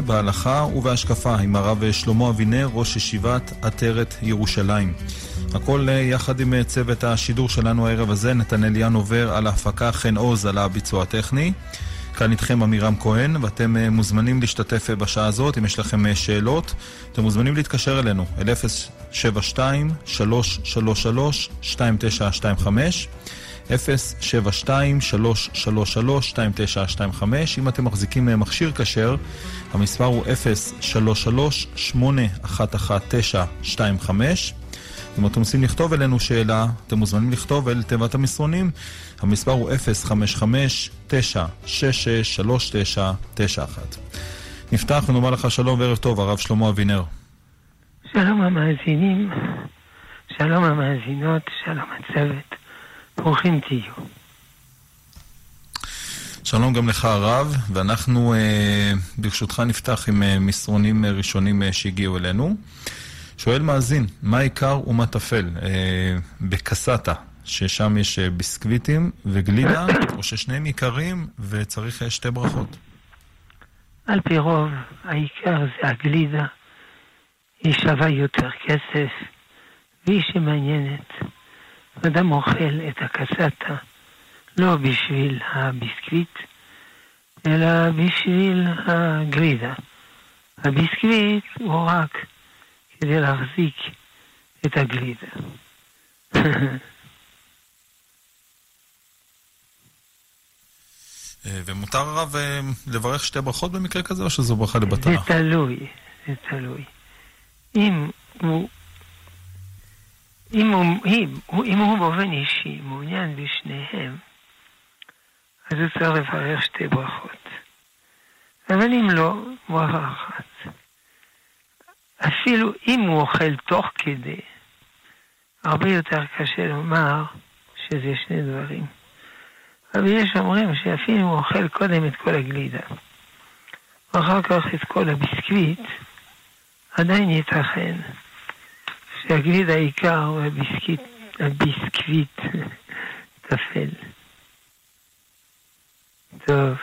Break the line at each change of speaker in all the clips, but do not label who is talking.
בהלכה ובהשקפה עם הרב שלמה אבינר, ראש ישיבת עטרת ירושלים. הכל יחד עם צוות השידור שלנו הערב הזה, נתנאל יאן עובר על ההפקה, חן עוז על הביצוע הטכני. כאן איתכם עמירם כהן, ואתם מוזמנים להשתתף בשעה הזאת, אם יש לכם שאלות, אתם מוזמנים להתקשר אלינו, אל 072-333-2925, 072-333-2925. אם אתם מחזיקים מכשיר כשר, המספר הוא 033-811-925. אם אתם רוצים לכתוב אלינו שאלה, אתם מוזמנים לכתוב אל תיבת המסרונים. המספר הוא 055-966-3991. נפתח ונאמר לך שלום וערב טוב, הרב שלמה אבינר.
שלום המאזינים, שלום המאזינות, שלום הצוות, ברוכים תהיו.
שלום גם לך הרב, ואנחנו אה, ברשותך נפתח עם אה, מסרונים ראשונים אה, שהגיעו אלינו. שואל מאזין, מה עיקר ומה טפל אה, בקסטה, ששם יש אה, ביסקוויטים וגלידה, או ששניהם עיקרים וצריך אה, שתי ברכות?
על פי רוב, העיקר זה הגלידה. היא שווה יותר כסף, והיא שמעניינת. אדם אוכל את הקסטה לא בשביל הביסקוויט, אלא בשביל הגלידה. הביסקוויט הוא רק כדי להחזיק את הגלידה.
ומותר הרב לברך שתי ברכות במקרה כזה, או שזו ברכה לבטלה?
זה תלוי, זה תלוי. אם הוא, אם הוא, אם, אם הוא באופן אישי מעוניין בשניהם, אז הוא צריך לברך שתי ברכות. אבל אם לא, ברכה אחת. אפילו אם הוא אוכל תוך כדי, הרבה יותר קשה לומר שזה שני דברים. אבל יש אומרים שאפילו הוא אוכל קודם את כל הגלידה, ואחר כך את כל הביסקוויט, עדיין ייתכן שהגלידה העיקר והביסקוויט הביסקוויט טפל. טוב.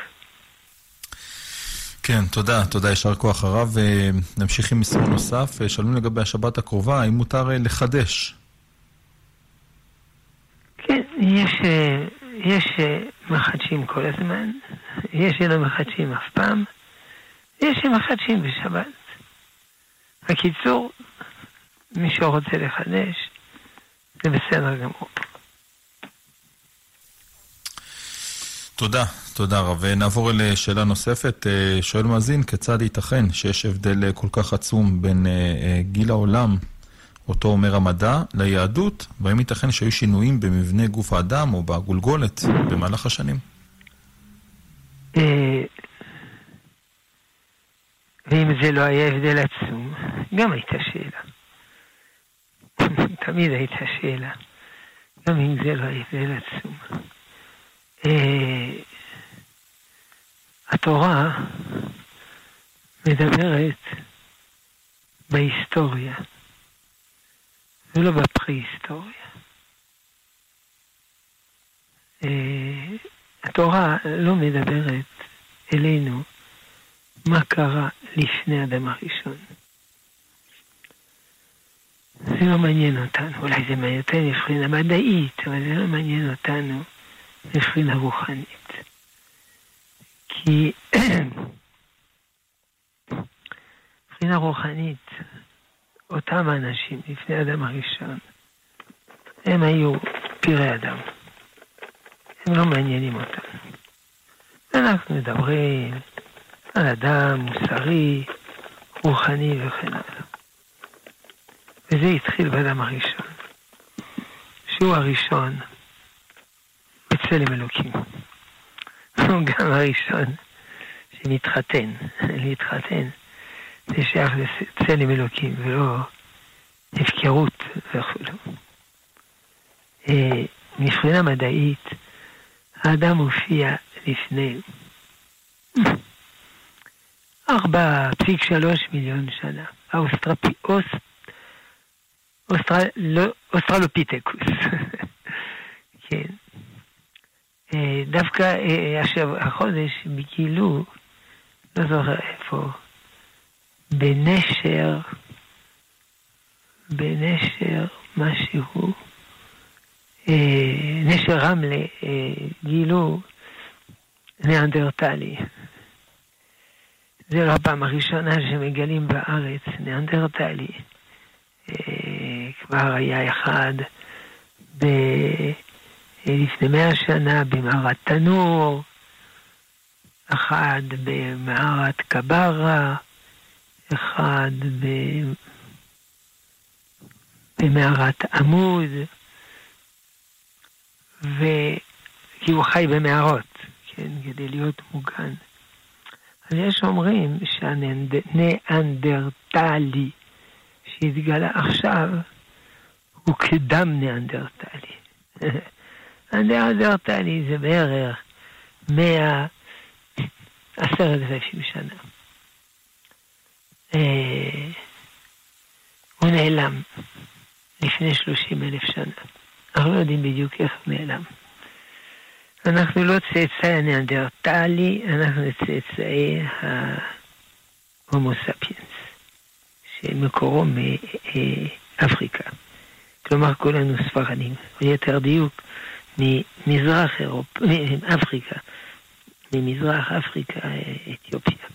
כן, תודה, תודה, יישר כוח הרב. נמשיך עם מסרון נוסף. שאלו לגבי השבת הקרובה, האם מותר לחדש?
כן, יש, יש מחדשים כל הזמן, יש שלא מחדשים אף פעם, יש שמחדשים בשבת. בקיצור, מי שרוצה לחדש, זה בסדר גמור.
תודה, תודה רב. נעבור לשאלה נוספת. שואל מאזין, כיצד ייתכן שיש הבדל כל כך עצום בין גיל העולם, אותו אומר המדע, ליהדות, והאם ייתכן שהיו שינויים במבנה גוף האדם או בגולגולת במהלך השנים?
ואם זה לא היה הבדל עצום, גם הייתה שאלה. תמיד הייתה שאלה. גם אם זה לא הבדל עצום. התורה מדברת בהיסטוריה, ולא בפרה-היסטוריה. התורה לא מדברת אלינו מה קרה לפני אדם הראשון. זה לא מעניין אותנו, אולי זה מעניין אותנו מבחינה מדעית, אבל זה לא מעניין אותנו מבחינה רוחנית. כי מבחינה רוחנית, אותם אנשים לפני האדם הראשון, הם היו פראי אדם. הם לא מעניינים אותנו. אנחנו מדברים על אדם מוסרי, רוחני וכן הלאה. וזה התחיל באדם הראשון, שהוא הראשון בצלם אלוקים. הוא גם הראשון שמתחתן. להתחתן זה שייך לצלם אלוקים ולא הפקרות וכו'. מבחינה מדעית, האדם מופיע לפני 4.3 מיליון שנה. האוסטרפיאוס, אוסטרלופיטקוס. כן. דווקא עכשיו, החודש גילו, לא זוכר איפה, בנשר, בנשר משהו, אה, נשר רמלה, אה, גילו ניאנדרטלי. זה לא הפעם הראשונה שמגלים בארץ ניאנדרטלי. כבר היה אחד ב... לפני מאה שנה במערת תנור, אחד במערת קברה, אחד ב... במערת עמוד, וכי הוא חי במערות, כן, כדי להיות מוגן. אז יש אומרים שהניאנדרטלי שהתגלה עכשיו הוא קדם ניאנדרטלי. הניאנדרטלי זה בערך מאה עשרת אלפים שנה. אה, הוא נעלם לפני שלושים אלף שנה. אנחנו לא יודעים בדיוק איך הוא נעלם. אנחנו לא צאצאי הניאנדרטלי, אנחנו צאצאי ההומו ספיאנס, שמקורו מאפריקה. כלומר, כולנו ספרדים, או דיוק, ממזרח אירופה, מאפריקה, ממזרח אפריקה, אתיופיה.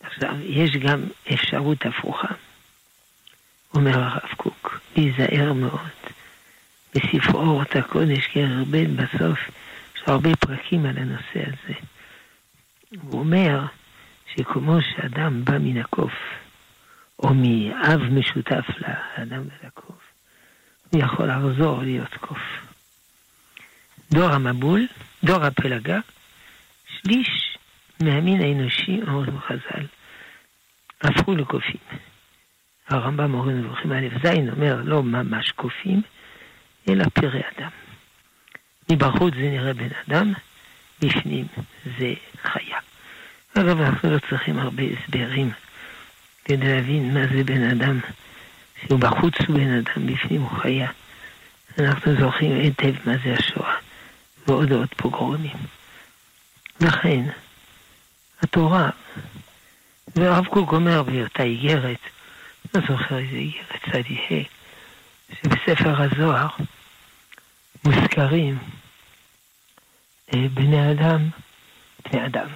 עכשיו, יש גם אפשרות הפוכה. אומר הרב קוק, להיזהר מאוד. בספרו אורות הקודש, כרך ב' בסוף, יש הרבה פרקים על הנושא הזה. הוא אומר שכמו שאדם בא מן הקוף, או מאב משותף לאדם ולקוף, הוא יכול לחזור להיות קוף. דור המבול, דור הפלגה, שליש מהמין האנושי, אומרים חז"ל, הפכו לקופים. הרמב"ם מורה נבוכים א' ז' אומר לא ממש קופים, אלא פרא אדם. מבחוץ זה נראה בן אדם, בפנים זה חיה. אגב, אנחנו לא צריכים הרבה הסברים כדי להבין מה זה בן אדם, שהוא בחוץ הוא בן אדם, בפנים הוא חיה. אנחנו זוכרים היטב מה זה השואה, ועוד עוד פוגרומים. לכן, התורה, והרב קוק אומר בהיותה איגרת, לא זוכר איזה איגרת צדי ה', שבספר הזוהר מוזכרים אה, בני אדם, בני אדם,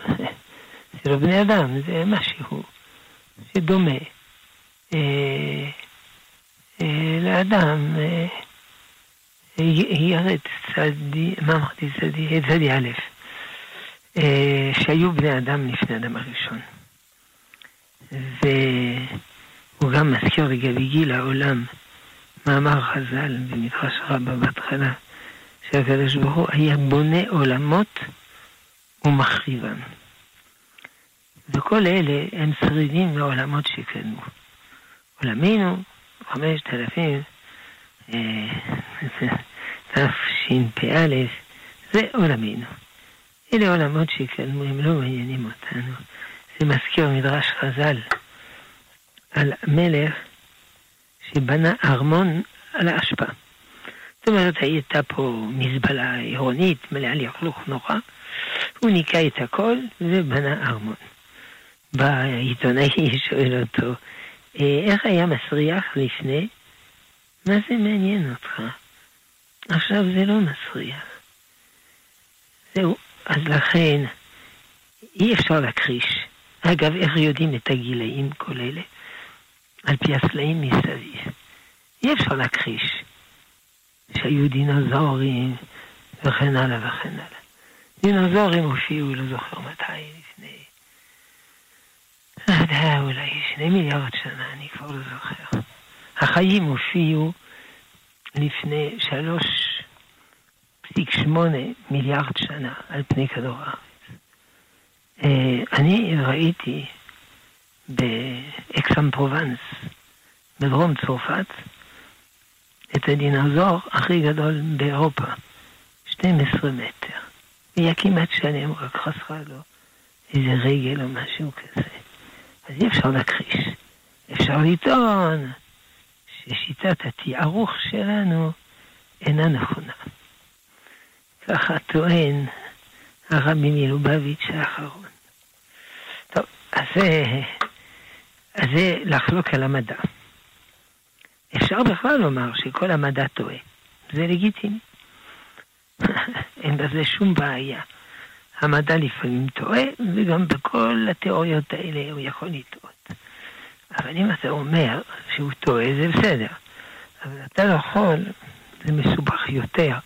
זה לא בני אדם, זה משהו שדומה אה, אה, לאדם, אה, ירד צדי, מה אמרתי צדי? צדי א', שהיו בני אדם לפני אדם הראשון. והוא גם מזכיר לגבי גיל העולם, מאמר חז"ל במדרש רבה בהתחלה, שהקדוש ברוך הוא היה בונה עולמות ומחריבם. וכל אלה הם שרידים לעולמות שקדמו. עולמנו, חמשת אלפים, אה, תשפ"א, זה עולמנו. אלה עולמות שקדמו, הם לא מעניינים אותנו. זה מזכיר מדרש חז"ל על מלך שבנה ארמון על האשפה. זאת אומרת, הייתה פה מזבלה עירונית מלאה לכלוך נורא, הוא ניקה את הכל ובנה ארמון. בא העיתונאי, שואל אותו, אה, איך היה מסריח לפני? מה זה מעניין אותך? עכשיו זה לא מסריח. זהו, אז לכן אי אפשר להכחיש. אגב, איך יודעים את הגילאים כל אלה? על פי הסלעים מסביב. אי אפשר להכחיש שהיו דינוזאורים וכן הלאה וכן הלאה. דינוזאורים הופיעו, לא זוכר מתי, לפני... יודע, אולי שני מיליארד שנה, אני כבר לא זוכר. החיים הופיעו לפני שלוש פסיק שמונה מיליארד שנה על פני כדור הארץ. אה, אני ראיתי באקסם פרובנס, בדרום צרפת, את הדינוזאור הכי גדול באירופה, 12 מטר. היה כמעט שלם, רק חסרה לו איזה רגל או משהו כזה. אז אי אפשר להכחיש. אפשר לטעון ששיטת התיארוך שלנו אינה נכונה. ככה טוען הרבי מלובביץ' האחרון. טוב, אז, אז זה לחלוק על המדע. אפשר בכלל לומר שכל המדע טועה. זה לגיטימי. אין בזה שום בעיה. המדע לפעמים טועה, וגם בכל התיאוריות האלה הוא יכול לטעות. אבל אם אתה אומר שהוא טועה, זה בסדר. אבל אתה לא יכול, זה מסובך יותר,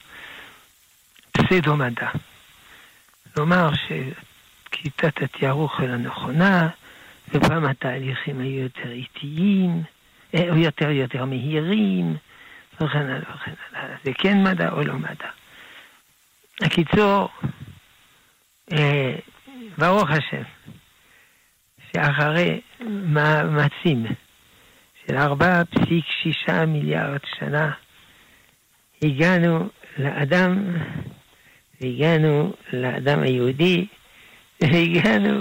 פסדו-מדע. לומר שכיתת התיארוך היא הנכונה, ופעם התהליכים היו יותר איטיים, או אה, יותר יותר מהירים, וכן הלאה וכן הלאה. זה כן מדע או לא מדע. הקיצור, ברוך השם, שאחרי מאמצים של 4.6 מיליארד שנה, הגענו לאדם, והגענו לאדם היהודי, והגענו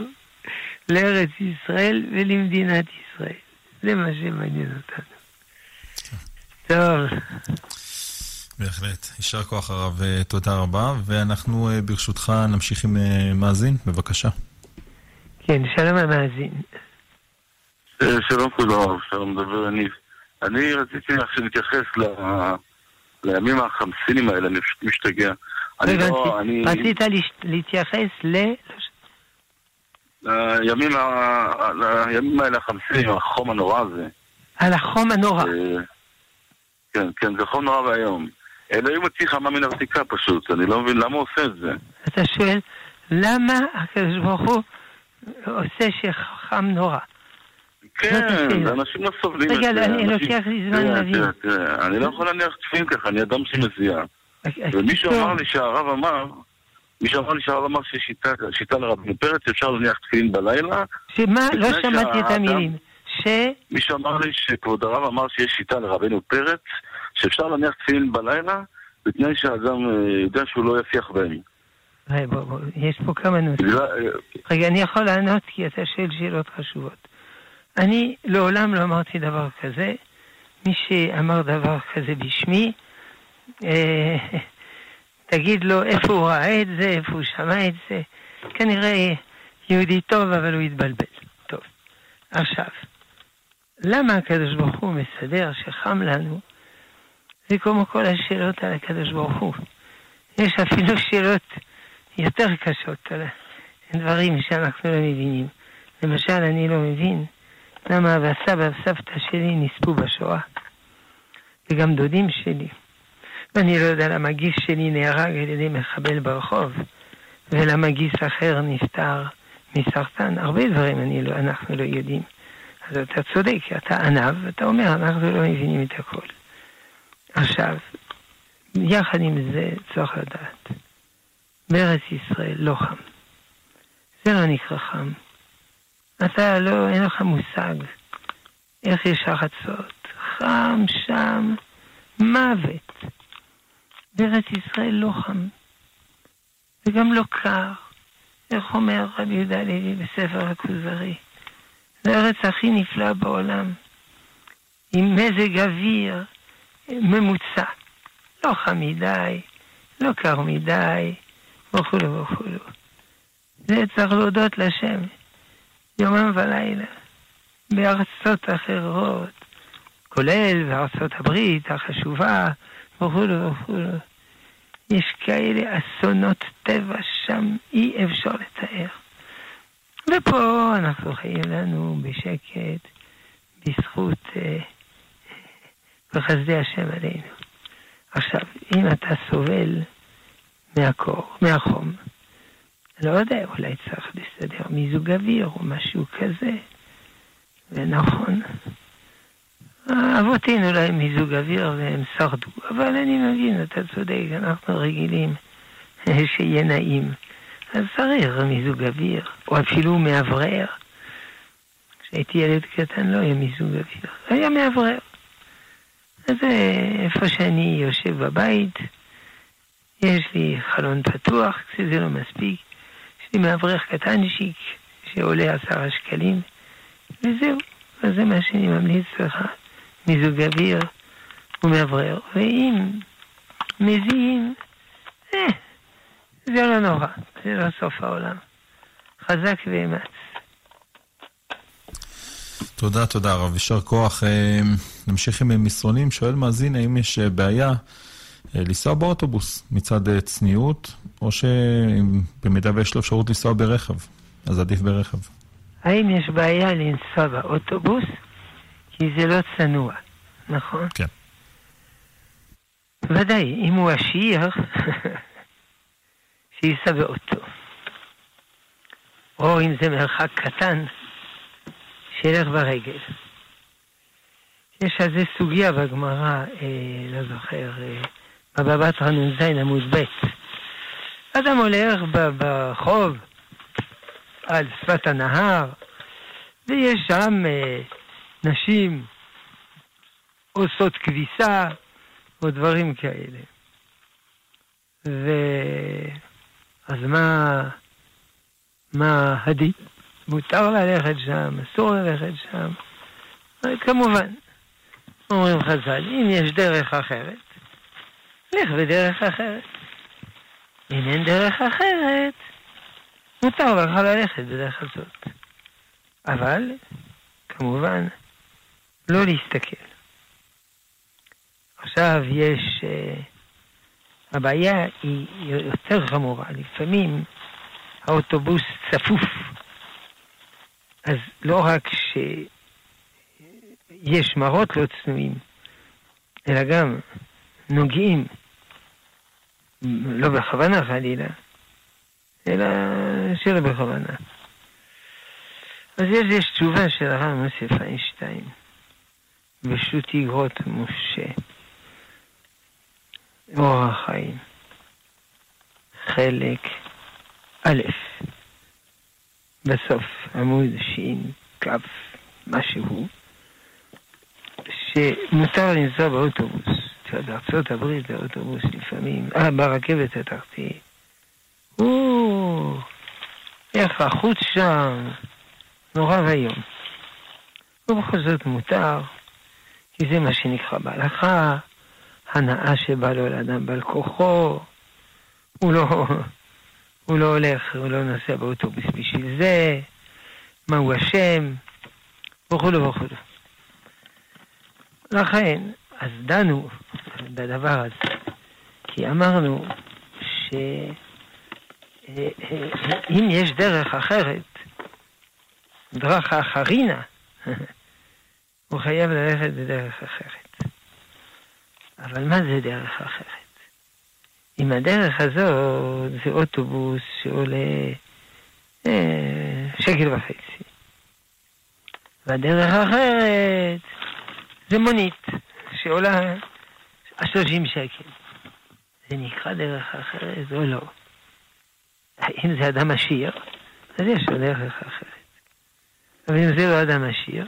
לארץ ישראל ולמדינת ישראל. זה מה שמעניין אותנו. טוב.
בהחלט. יישר כוח הרב, אה, תודה רבה. ואנחנו אה, ברשותך נמשיך עם אה, מאזין, בבקשה.
כן, שלום המאזין.
שלום כבוד הרב, שלום מדבר יניב. אני רציתי עכשיו להתייחס ל... לימים החמסינים האלה, אני פשוט משתגע.
אני לא, אני... רצית להתייחס ל...
לימים, לימים האלה החמסינים, החום הנורא הזה.
על החום הנורא.
כן, כן, זה חום נורא ואיום. אלוהים הוציא חמה מן הרתיקה פשוט, אני לא מבין למה הוא עושה את זה.
אתה שואל, למה הקדוש ברוך הוא עושה שחם נורא?
כן, אנשים לא סובלים
את זה. רגע, אני לוקח לי זמן להבין.
אני לא יכול להניח תפילין ככה, אני אדם שמזיע. ומישהו אמר לי שהרב אמר, מישהו אמר לי שהרב אמר שיש שיטה לרבנו פרץ, אפשר להניח תפילין בלילה.
שמה? לא שמעתי את המילים. ש...
מישהו אמר לי שכבוד הרב אמר שיש שיטה לרבנו פרץ, שאפשר להניח תפילין בלילה, בתנאי שהאדם אה, יודע שהוא לא יפיח בהם.
יש פה כמה נושאים. אה, רגע, אני יכול לענות כי אתה שואל שאלות חשובות. אני לעולם לא אמרתי דבר כזה. מי שאמר דבר כזה בשמי, אה, תגיד לו איפה הוא ראה את זה, איפה הוא שמע את זה. כנראה יהודי טוב, אבל הוא התבלבל. טוב. עכשיו, למה הקדוש ברוך הוא מסדר שחם לנו? זה כמו כל השאלות על הקדוש ברוך הוא. יש אפילו שאלות יותר קשות על דברים שאנחנו לא מבינים. למשל, אני לא מבין למה אבא סבא וסבתא שלי נספו בשואה, וגם דודים שלי. ואני לא יודע למה גיס שלי נהרג על ידי מחבל ברחוב, ולמה גיס אחר נפטר מסרטן. הרבה דברים אני לא, אנחנו לא יודעים. אז אתה צודק, אתה ענב, אתה אומר, אנחנו לא מבינים את הכל. עכשיו, יחד עם זה צריך לדעת, בארץ ישראל לא חם. זה לא נקרא חם. אתה לא, אין לך מושג איך יש החצות. חם שם, מוות. בארץ ישראל לא חם. וגם לא קר. איך אומר רבי יהודה לוי בספר הכוזרי? זה הארץ הכי נפלא בעולם. עם מזג אוויר ממוצע. לא חם מדי, לא קר מדי, וכולו וכולו. זה צריך להודות לשם. יומם ולילה, בארצות אחרות, כולל בארצות הברית החשובה, וכולו וכולו. יש כאלה אסונות טבע שם, אי אפשר לתאר. ופה אנחנו חיים לנו בשקט, בזכות, אה, בחסדי השם עלינו. עכשיו, אם אתה סובל מהקור, מהחום, לא יודע, אולי צריך לסדר מיזוג אוויר או משהו כזה. ונכון, אבותינו הם מיזוג אוויר והם שרדו, אבל אני מבין, אתה צודק, אנחנו רגילים שיהיה נעים. אז צריך מיזוג אוויר, או אפילו מאוורר. כשהייתי ילד קטן לא היה מיזוג אוויר, היה מאוורר. אז איפה שאני יושב בבית, יש לי חלון פתוח, כשזה לא מספיק, יש לי מאברך קטנצ'יק שעולה עשרה שקלים, וזהו. אז זה מה שאני ממליץ לך, מיזוג אוויר ומאוורר. ואם מזיעים, אה, זה לא נורא, זה לא סוף העולם. חזק ואמץ.
תודה, תודה הרב. יישר כוח. אה, נמשיך עם מסרונים. שואל מאזין, האם יש אה, בעיה לנסוע באוטובוס מצד צניעות, או שבמידה ויש לו אפשרות לנסוע ברכב, אז עדיף ברכב.
האם יש בעיה לנסוע באוטובוס? כי זה לא צנוע, נכון?
כן.
ודאי, אם הוא עשיר, שייסע באוטו. או אם זה מרחק קטן, שילך ברגל. יש על זה סוגיה בגמרא, אה, לא זוכר, אה, בבא בתרא נ"ז עמוד ב'. אדם הולך ברחוב על שפת הנהר, ויש שם אה, נשים עושות כביסה או דברים כאלה. ו... אז מה, מה הדין? מותר ללכת שם, אסור ללכת שם? כמובן, אומרים חז"ל, אם יש דרך אחרת, לך בדרך אחרת. אם אין דרך אחרת, מותר לך ללכת בדרך הזאת. אבל, כמובן, לא להסתכל. עכשיו יש... Uh, הבעיה היא יותר חמורה. לפעמים האוטובוס צפוף. אז לא רק שיש מראות לא צנועים, אלא גם נוגעים, לא בכוונה חלילה, אלא שלא בכוונה. אז יש, יש תשובה של הרב מוסף איינשטיין, בשו"ת איגרות משה. אור החיים, חלק א', בסוף עמוד ש"כ משהו, שמותר לנסוע באוטובוס. בארצות הברית באוטובוס לפעמים, אה, ברכבת התחתית. או, איך החוץ שם, נורא ואיום. ובכל זאת מותר, כי זה מה שנקרא בהלכה, הנאה שבא לו לאדם בעל כוחו, הוא לא, הוא לא הולך, הוא לא נוסע באוטובוס בשביל זה, מה הוא אשם, וכולו וכולו. לכן, אז דנו בדבר הזה, כי אמרנו שאם יש דרך אחרת, דרכה אחרינה, הוא חייב ללכת בדרך אחרת. אבל מה זה דרך אחרת? אם הדרך הזאת זה אוטובוס שעולה אה, שקל וחצי, והדרך האחרת זה מונית שעולה 30 שקל. זה נקרא דרך אחרת או לא? אם זה אדם עשיר, אז יש לו דרך אחרת. אבל אם זה לא אדם עשיר,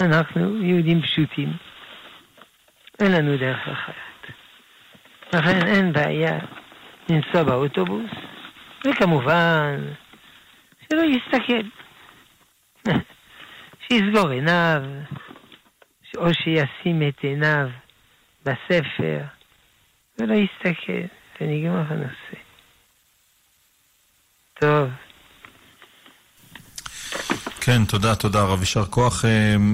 אנחנו יהודים פשוטים. אין לנו דרך אחרת. לכן אין בעיה לנסוע באוטובוס, וכמובן שלא יסתכל. שיסגור עיניו, או שישים את עיניו בספר, ולא יסתכל, ונגמר הנושא. טוב.
כן, תודה, תודה רב, יישר כוח.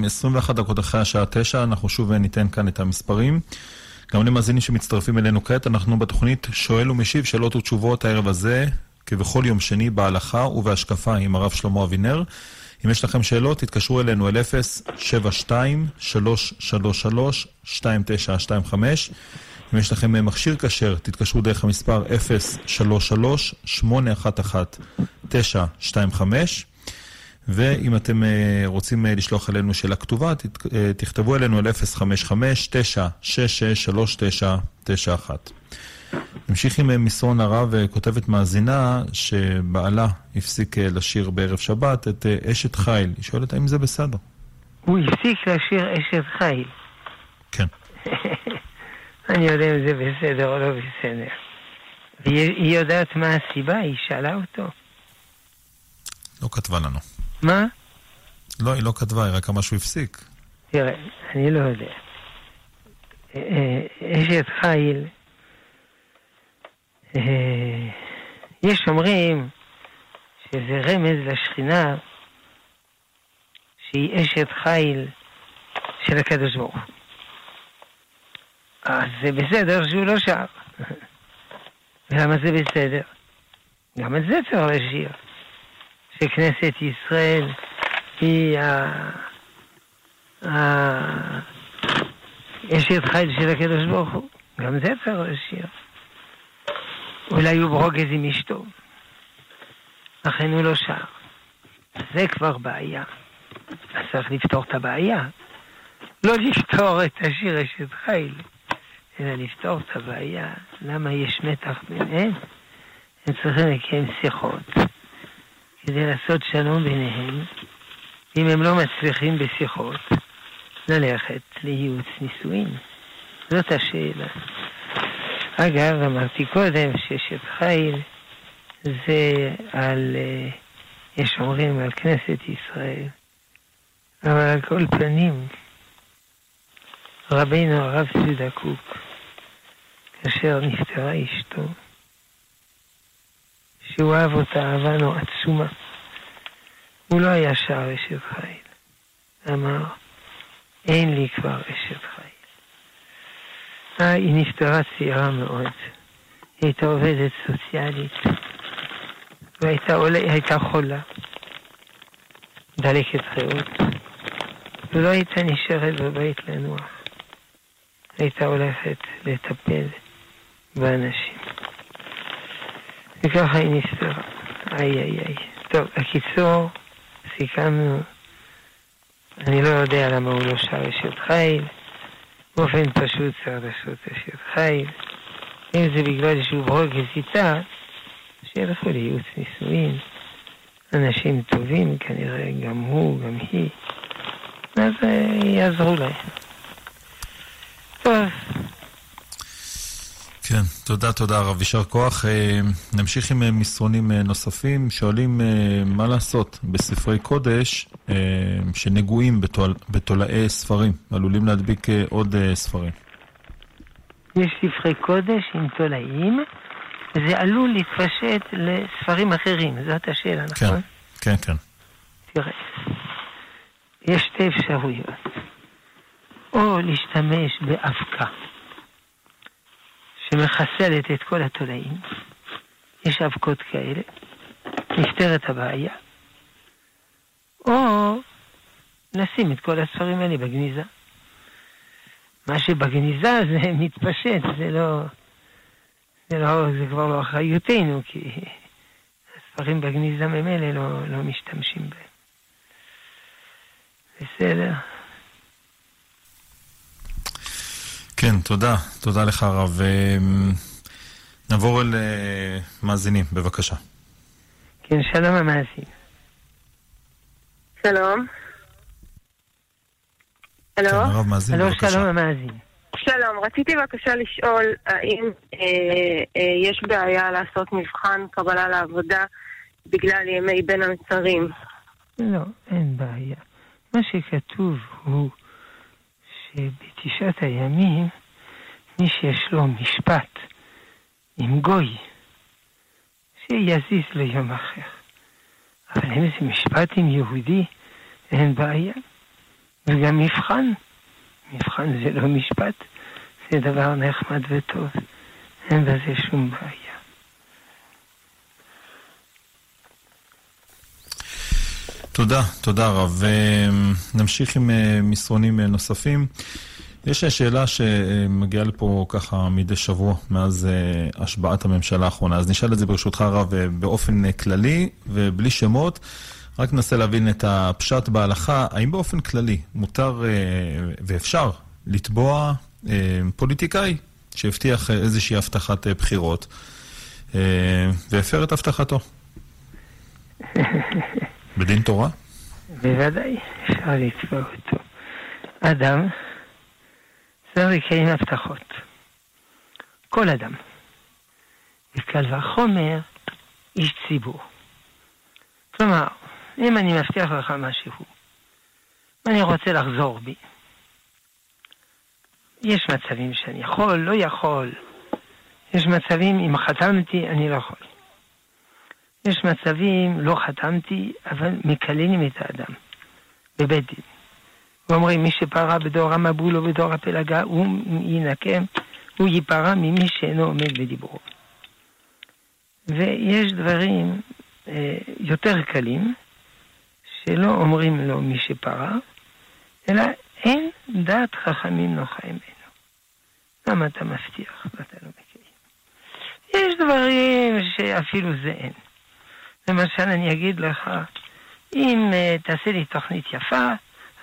21 אה, דקות אחרי השעה 9, אנחנו שוב ניתן כאן את המספרים. גם למאזינים שמצטרפים אלינו כעת, אנחנו בתוכנית שואל ומשיב שאלות ותשובות הערב הזה, כבכל יום שני, בהלכה ובהשקפה עם הרב שלמה אבינר. אם יש לכם שאלות, תתקשרו אלינו אל 072-333-2925. אם יש לכם אה, מכשיר כשר, תתקשרו דרך המספר 033-811-925. ואם אתם אה, רוצים אה, לשלוח אלינו שאלה כתובה, תכתבו אלינו על 055-966-3991. נמשיך עם מסרון הרב, כותבת מאזינה שבעלה הפסיק לשיר בערב שבת את אשת חיל. היא שואלת האם זה בסדר.
הוא הפסיק לשיר אשת חיל.
כן.
אני יודע אם זה בסדר או לא בסדר. והיא יודעת מה הסיבה? היא שאלה אותו.
לא כתבה לנו.
מה?
לא, היא לא כתבה, היא רק אמרה שהוא הפסיק.
תראה, אני לא יודע. אשת חיל, אה, יש אומרים שזה רמז לשכינה שהיא אשת חיל של הקדוש ברוך הוא. אז זה בסדר שהוא לא שר. ולמה זה בסדר? גם את זה צריך לשיר. שכנסת ישראל היא. אשת חיל של הקדוש ברוך הוא. גם זה צריך לשיר. אולי הוא ברוגז עם אשתו. לכן הוא לא שר. זה כבר בעיה. אז צריך לפתור את הבעיה. לא לפתור את השיר אשת חיל, אלא לפתור את הבעיה. למה יש מתח ביניהם? הם צריכים לקיים שיחות כדי לעשות שלום ביניהם. אם הם לא מצליחים בשיחות, ללכת לייעוץ נישואין. זאת השאלה. אגב, אמרתי קודם שאשת חיל זה על, אה, יש אומרים על כנסת ישראל, אבל על כל פנים, רבינו הרב ציודה קוק, כאשר נפטרה אשתו, שהוא אהב אותה אהבה נורא עצומה, הוא לא היה שר אשת חיל. אמר, אין לי כבר אשת חיל. אה, היא נפטרה צעירה מאוד. היא הייתה עובדת סוציאלית, והייתה עולה, הייתה חולה, דלקת ריאות, ולא הייתה נשארת בבית לנוח. הייתה הולכת לטפל באנשים. וככה היא נפטרה. איי איי איי. טוב, בקיצור, סיכמנו, אני לא יודע למה הוא לא שר אשת חיל. באופן פשוט צריך לעשות אשת חיל. אם זה בגלל שהוא ברוגז איתה, שילכו לייעוץ נישואין. אנשים טובים כנראה, גם הוא, גם היא. אז אה, יעזרו להם. טוב.
כן, תודה, תודה רב, יישר כוח. אה, נמשיך עם אה, מסרונים נוספים. שואלים מה לעשות בספרי קודש שנגועים בתול... בתולעי ספרים, עלולים להדביק עוד ספרים.
יש ספרי קודש עם תולעים, וזה עלול להתפשט לספרים אחרים, זאת השאלה,
כן, נכון? כן, כן.
תראה, יש שתי אפשרויות. או להשתמש באבקה שמחסלת את כל התולעים, יש אבקות כאלה, נפתרת הבעיה, או לשים את כל הספרים האלה בגניזה. מה שבגניזה זה מתפשט, זה לא, זה, לא, זה כבר לא אחריותנו, כי הספרים בגניזה ממילא לא, לא משתמשים בהם. בסדר.
כן, תודה. תודה לך, הרב. אמ, נעבור אל אה, מאזינים, בבקשה.
כן, שלום המאזין.
שלום. הלו? כן,
הרב מאזין, בבקשה.
שלום המאזין.
שלום, רציתי בבקשה לשאול האם אה, אה, יש בעיה לעשות מבחן קבלה לעבודה בגלל ימי בין המצרים?
לא, אין בעיה. מה שכתוב הוא שבתשעת הימים מי שיש לו משפט עם גוי, שיזיז ליום אחר. אבל אם זה משפט עם יהודי, אין בעיה. וגם מבחן. מבחן זה לא משפט, זה דבר נחמד וטוב. אין בזה שום בעיה.
תודה, תודה רב. נמשיך עם אה, מסרונים אה, נוספים. יש שאלה שמגיעה לפה ככה מדי שבוע מאז אה, השבעת הממשלה האחרונה, אז נשאל את זה ברשותך רב באופן כללי ובלי שמות. רק ננסה להבין את הפשט בהלכה, האם באופן כללי מותר ואפשר לתבוע פוליטיקאי שהבטיח איזושהי הבטחת בחירות והפר את הבטחתו? בדין תורה?
בוודאי, אפשר לתבוע אותו. אדם צריך לקיים הבטחות. כל אדם. וקל וחומר, איש ציבור. כלומר, אם אני מבטיח לך משהו, ואני רוצה לחזור בי, יש מצבים שאני יכול, לא יכול. יש מצבים, אם חתמתי, אני לא יכול. יש מצבים, לא חתמתי, אבל מקללים את האדם. בבית דין. ואומרים, מי שפרה בדור המבול או בדור הפלגה, הוא ינקם, הוא ייפרע ממי שאינו עומד בדיבורו. ויש דברים אה, יותר קלים, שלא אומרים לו מי שפרה, אלא אין דעת חכמים נוחה ממנו. למה אתה מבטיח ואתה לא מקיים? יש דברים שאפילו זה אין. למשל, אני אגיד לך, אם uh, תעשה לי תוכנית יפה,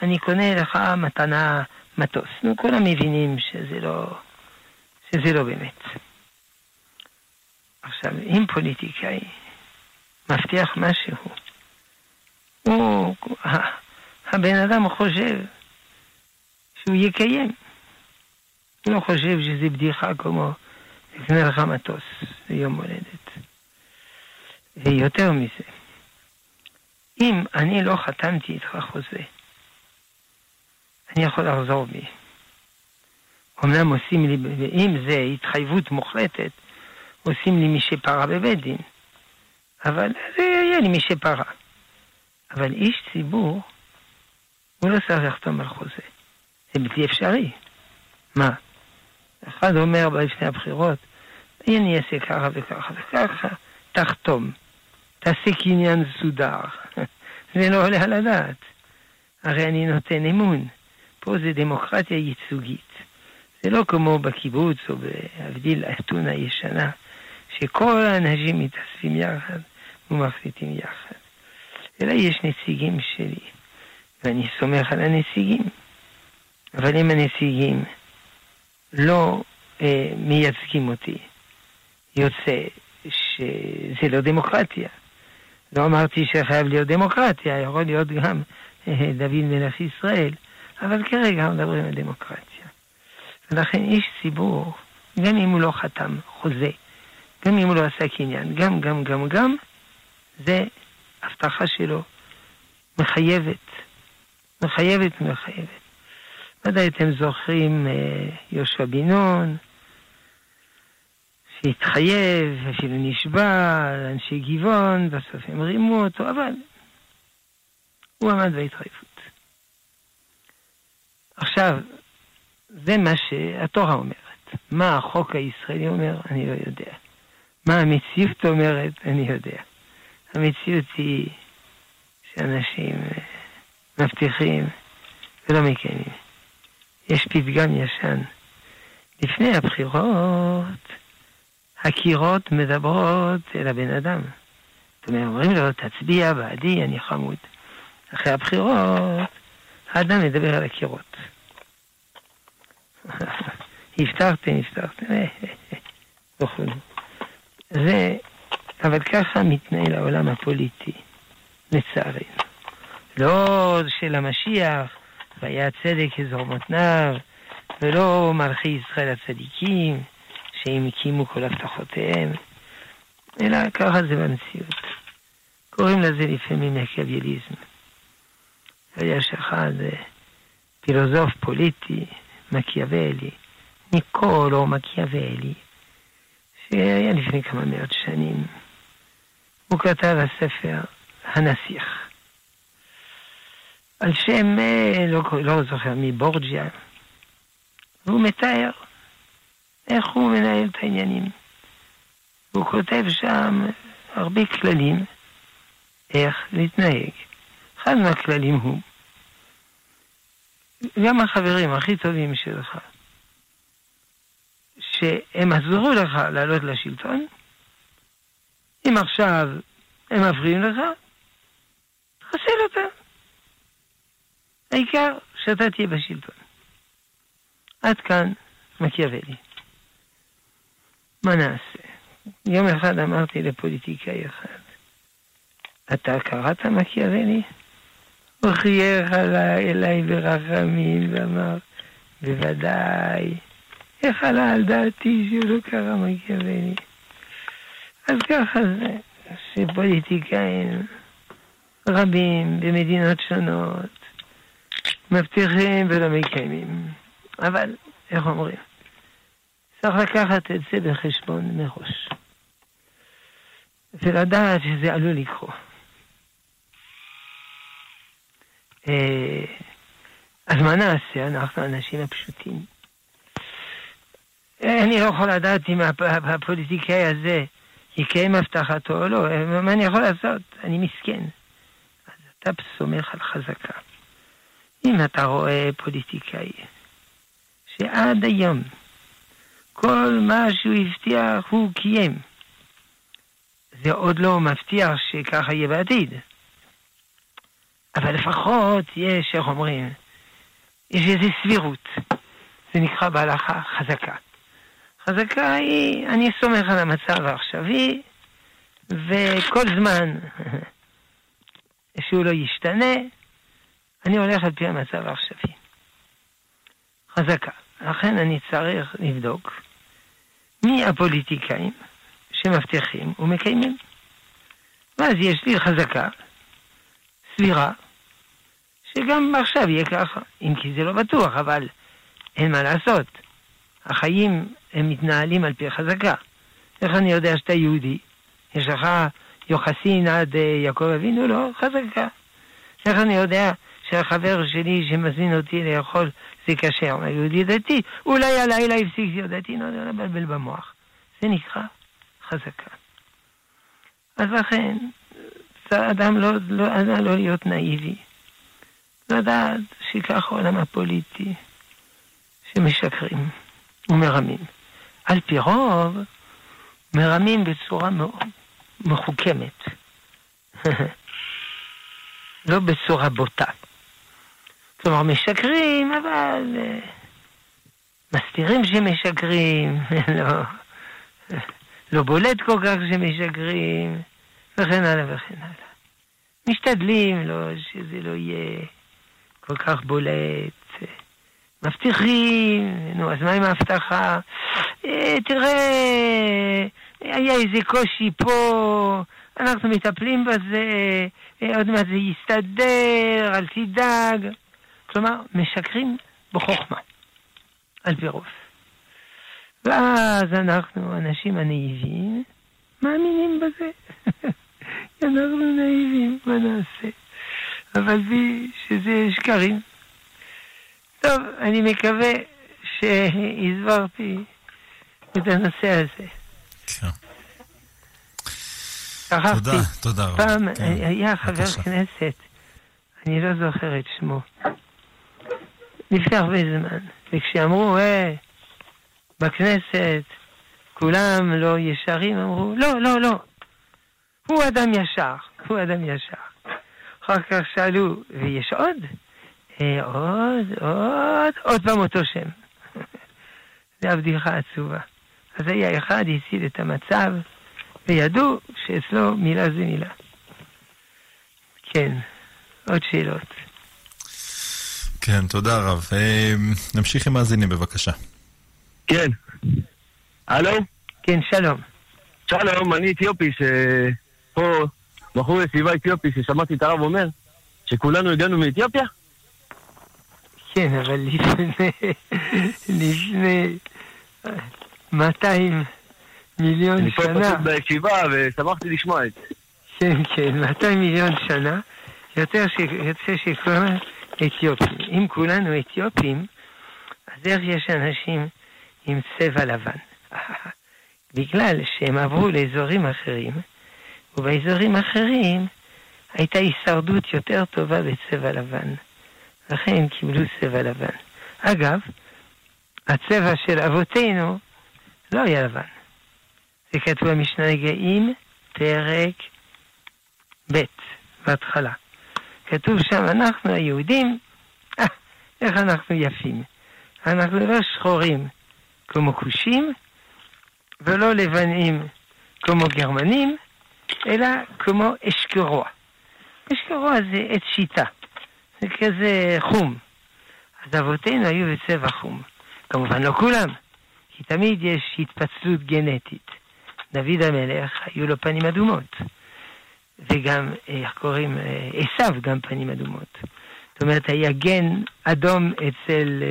אני קונה לך מתנה מטוס. נו, כולם מבינים שזה לא, שזה לא באמת. עכשיו, אם פוליטיקאי מבטיח משהו, הוא, הבן אדם חושב שהוא יקיים. הוא לא חושב שזה בדיחה כמו לקנה לך מטוס ביום הולדת. ויותר מזה, אם אני לא חתמתי איתך חוזה, אני יכול לחזור בי. אמנם עושים לי, אם זה התחייבות מוחלטת, עושים לי מי שפרה בבית דין. אבל זה יהיה לי מי שפרה. אבל איש ציבור, הוא לא צריך לחתום על חוזה. זה בלתי אפשרי. מה? אחד אומר לפני הבחירות, אני אעשה ככה וככה וככה, תחתום. תעשה קניין סודר. זה לא עולה על הדעת. הרי אני נותן אמון. פה זה דמוקרטיה ייצוגית. זה לא כמו בקיבוץ או בהבדיל אתונה ישנה, שכל האנשים מתאספים יחד ומחליטים יחד. אלא יש נציגים שלי, ואני סומך על הנציגים. אבל אם הנציגים לא אה, מייצגים אותי, יוצא שזה לא דמוקרטיה. לא אמרתי שחייב להיות דמוקרטיה, יכול להיות גם אה, דוד מלך ישראל, אבל כרגע מדברים על דמוקרטיה. ולכן איש ציבור, גם אם הוא לא חתם חוזה, גם אם הוא לא עשה קניין, גם, גם, גם, גם, זה הבטחה שלו מחייבת, מחייבת, מחייבת. ודאי אתם זוכרים אה, יהושע בן נון, שהתחייב, אפילו נשבע, לאנשי גבעון, בסוף הם רימו אותו, אבל הוא עמד בהתחייבות. עכשיו, זה מה שהתורה אומרת. מה החוק הישראלי אומר, אני לא יודע. מה המציאות אומרת, אני יודע. המציאות היא שאנשים אה, מבטיחים ולא מקיימים. יש פתגם ישן. לפני הבחירות, הקירות מדברות אל הבן אדם. זאת אומרת, אומרים לו, תצביע בעדי, אני חמוד. אחרי הבחירות, האדם מדבר על הקירות. הבטחתם, הבטחתם, וכו'. זה, אבל ככה מתנהל העולם הפוליטי, לצערנו. לא של המשיח, והיה צדק אזור מותניו, ולא מלכי ישראל הצדיקים, שהם הקימו כל הבטחותיהם, אלא ככה זה במציאות. קוראים לזה לפעמים מקיאוויליזם. יש אחד אה, פילוסוף פוליטי, מקיאוולי, ניקולו מקיאוולי, שהיה לפני כמה מאות שנים. הוא כתב הספר הנסיך. על שם, אה, לא, לא זוכר, מבורג'יה. והוא מתאר איך הוא מנהל את העניינים. הוא כותב שם הרבה כללים איך להתנהג. אחד מהכללים הוא, גם החברים הכי טובים שלך, שהם עזרו לך לעלות לשלטון, אם עכשיו הם מפריעים לך, חסל אותם. העיקר שאתה תהיה בשלטון. עד כאן מקיאוולי. מה נעשה? יום אחד אמרתי לפוליטיקאי אחד, אתה קראת מקיאוולי? הוא חייך אליי ברחמים ואמר, בוודאי, איך עלה על דעתי שהוא לא קרא מקיאוולי? אז ככה זה, שפוליטיקאים רבים במדינות שונות מבטיחים ולא מקיימים. אבל, איך אומרים? צריך לקחת את זה בחשבון מראש. ולדעת שזה עלול לקרות. אה, אז מה נעשה? אנחנו האנשים הפשוטים. אני לא יכול לדעת אם הפוליטיקאי הזה יקיים הבטחתו או לא, מה אני יכול לעשות? אני מסכן. אז אתה סומך על חזקה. אם אתה רואה פוליטיקאי שעד היום כל מה שהוא הבטיח הוא קיים, זה עוד לא מבטיח שככה יהיה בעתיד. אבל לפחות יש, איך אומרים, יש איזו סבירות. זה נקרא בהלכה חזקה. חזקה היא, אני סומך על המצב העכשווי, וכל זמן שהוא לא ישתנה, אני הולך על פי המצב העכשווי. חזקה. לכן אני צריך לבדוק מי הפוליטיקאים שמבטיחים ומקיימים. ואז יש לי חזקה, סבירה, שגם עכשיו יהיה ככה, אם כי זה לא בטוח, אבל אין מה לעשות. החיים הם מתנהלים על פי חזקה. איך אני יודע שאתה יהודי? יש לך יוחסין עד אה, יעקב אבינו? לא, חזקה. איך אני יודע שהחבר שלי שמזמין אותי לאכול זה כשר, יהודי דתי, אולי הלילה הפסיק להיות דתי, לא יודע, לבלבל במוח. זה נקרא חזקה. אז לכן, אדם לא, לא, אדם לא להיות נאיבי. לדעת שכך העולם הפוליטי, שמשקרים ומרמים. על פי רוב, מרמים בצורה מאוד מחוכמת. לא בצורה בוטה. כלומר, משקרים, אבל uh, מסתירים שמשקרים, לא, לא בולט כל כך שמשקרים, וכן הלאה וכן הלאה. משתדלים לא, שזה לא יהיה כל כך בולט. מבטיחים, נו, אז מה עם ההבטחה? אה, תראה, היה איזה קושי פה, אנחנו מטפלים בזה, אה, עוד מעט זה יסתדר, אל תדאג. כלומר, משקרים בחוכמה, על פי רוב. ואז אנחנו, האנשים הנאיבים, מאמינים בזה. אנחנו נאיבים, מה נעשה? אבל בי שזה שקרים. טוב, אני מקווה שהסברתי את הנושא הזה.
כן. תודה, תודה רבה.
פעם כן, היה חבר כנסת, אני לא זוכר את שמו, לפני הרבה זמן, וכשאמרו, אה, בכנסת כולם לא ישרים, אמרו, לא, לא, לא, הוא אדם ישר, הוא אדם ישר. אחר כך שאלו, ויש עוד? אה, עוד, עוד, עוד פעם אותו שם. זו הבדיחה עצובה. אז היה אחד, הציל את המצב, וידעו שאצלו מילה זה מילה. כן, עוד שאלות.
כן, תודה רב. אה, נמשיך עם מאזינים בבקשה.
כן. הלו?
כן, שלום.
שלום, אני אתיופי, שפה, בחור ישיבה אתיופי, ששמעתי את הרב אומר, שכולנו הגענו מאתיופיה?
כן, אבל לפני, לפני 200 מיליון
אני
שנה.
אני פה פשוט בישיבה ושמחתי לשמוע את זה.
כן, כן, 200 מיליון שנה, יותר ש... יוצא שכולם אתיופים. אם כולנו אתיופים, אז איך יש אנשים עם צבע לבן? בגלל שהם עברו לאזורים אחרים, ובאזורים אחרים הייתה הישרדות יותר טובה בצבע לבן. לכן הם קיבלו צבע לבן. אגב, הצבע של אבותינו לא היה לבן. זה כתוב במשנה נגעים, פרק ב', בהתחלה. כתוב שם, אנחנו היהודים, אה, איך אנחנו יפים. אנחנו לא שחורים כמו כושים, ולא לבנים כמו גרמנים, אלא כמו אשקרוע. אשקרוע זה עץ שיטה. זה כזה חום. אז אבותינו היו בצבע חום. כמובן לא כולם, כי תמיד יש התפצלות גנטית. דוד המלך, היו לו פנים אדומות. וגם, איך קוראים, עשיו גם פנים אדומות. זאת אומרת, היה גן אדום אצל,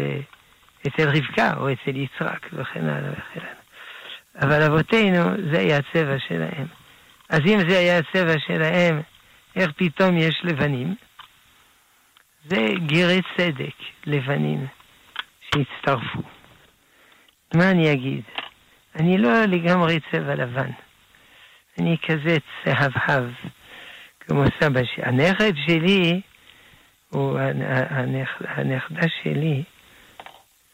אצל רבקה או אצל יצחק וכן הלאה וכן הלאה. אבל אבותינו, זה היה הצבע שלהם. אז אם זה היה הצבע שלהם, איך פתאום יש לבנים? זה גרי צדק, לבנים, שהצטרפו. מה אני אגיד? אני לא לגמרי צבע לבן. אני כזה צהבהב, כמו סבא שלי. הנכד שלי, הוא הנכדה שלי,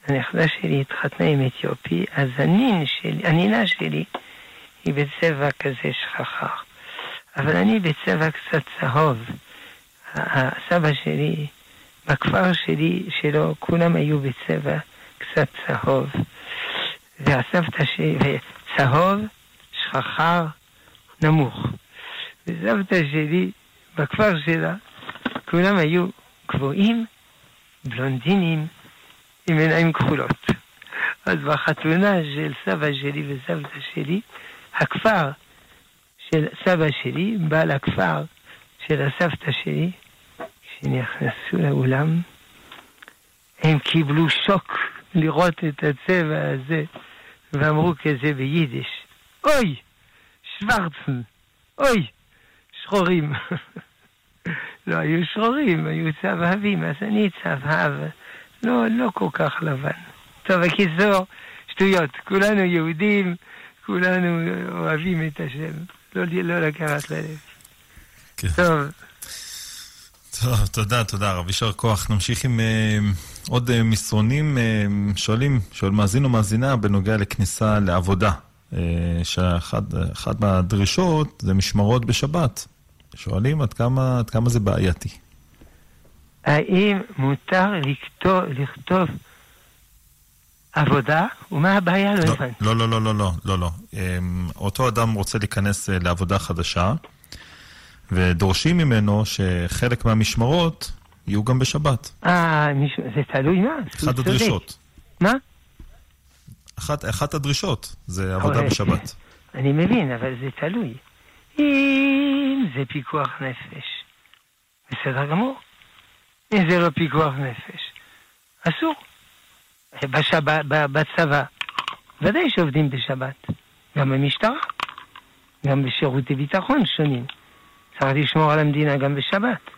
הנכדה שלי התחתנה עם אתיופי, אז הנין שלי, הנינה שלי היא בצבע כזה שכחר. אבל אני בצבע קצת צהוב. הסבא שלי, בכפר שלי, שלו, כולם היו בצבע קצת צהוב. והסבתא שלי, צהוב, שכחר, נמוך. וסבתא שלי, בכפר שלה, כולם היו גבוהים, בלונדינים, עם עיניים כחולות. אז בחתונה של סבא שלי וסבתא שלי, הכפר של סבא שלי בא לכפר של הסבתא שלי, כשנכנסו לאולם, הם קיבלו שוק לראות את הצבע הזה, ואמרו כזה ביידיש, אוי, שוורצן, אוי, שחורים. לא היו שחורים, היו צהבהבים, אז אני צהבהב, לא, לא כל כך לבן. טוב, בקיצור, שטויות, כולנו יהודים, כולנו אוהבים את השם, לא, לא לקחת ללב. כן. טוב.
טוב, תודה, תודה רב, יישר כוח. נמשיך עם uh, עוד uh, מסרונים. Uh, שואלים, שואל מאזין או מאזינה בנוגע לכניסה לעבודה. שאחת מהדרישות זה משמרות בשבת. שואלים עד כמה, עד כמה זה בעייתי.
האם מותר לכתוב, לכתוב עבודה? ומה הבעיה? לא,
לא הבנתי. לא, לא, לא, לא, לא, לא, לא. אותו אדם רוצה להיכנס לעבודה חדשה. ודורשים ממנו שחלק מהמשמרות יהיו גם בשבת.
אה, זה תלוי מה?
אחת הדרישות.
מה?
אחת, אחת הדרישות זה עבודה בשבת.
אני מבין, אבל זה תלוי. אם זה פיקוח נפש, בסדר גמור. אם זה לא פיקוח נפש, אסור. בשב... בצבא, ודאי שעובדים בשבת. גם במשטרה, גם בשירותי ביטחון שונים. צריך לשמור על המדינה גם בשבת.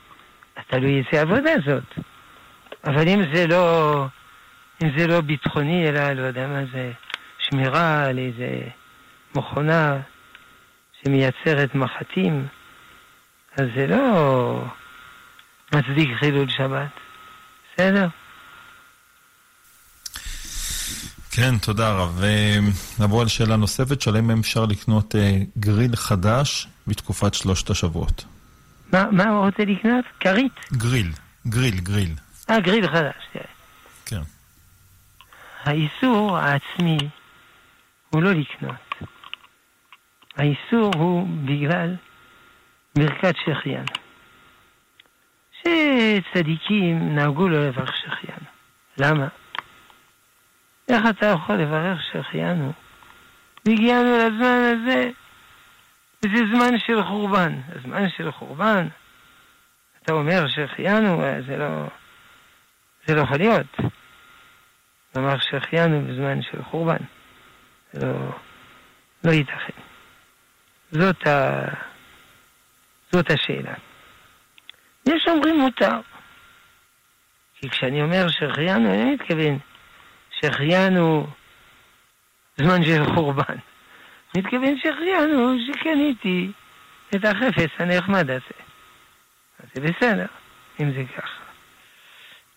תלוי איזה עבודה זאת. אבל אם זה לא, אם זה לא ביטחוני, אלא לא יודע מה זה, שמירה על איזה מכונה שמייצרת מחטים, אז זה לא מצדיק חילול שבת. בסדר?
כן, תודה רב. נעבור על שאלה נוספת, שלם אם אפשר לקנות אה, גריל חדש בתקופת שלושת השבועות.
מה, מה הוא רוצה לקנות? כרית?
גריל, גריל, גריל.
אה, גריל חדש, תראה.
כן.
האיסור העצמי הוא לא לקנות. האיסור הוא בגלל ברכת שחיין. שצדיקים נהגו לא לברך שחיין. למה? איך אתה יכול לברך שהחיינו? והגיענו לזמן הזה, וזה זמן של חורבן. הזמן של חורבן, אתה אומר שהחיינו, זה לא... זה לא יכול להיות. לומר שהחיינו בזמן של חורבן. זה לא... לא ייתכן. זאת, ה... זאת השאלה. יש אומרים מותר. כי כשאני אומר שהחיינו, אני מתכוון שהחיינו זמן של חורבן. מתכוון שהחיינו שקניתי את החפץ הנחמד הזה. אז זה בסדר, אם זה ככה.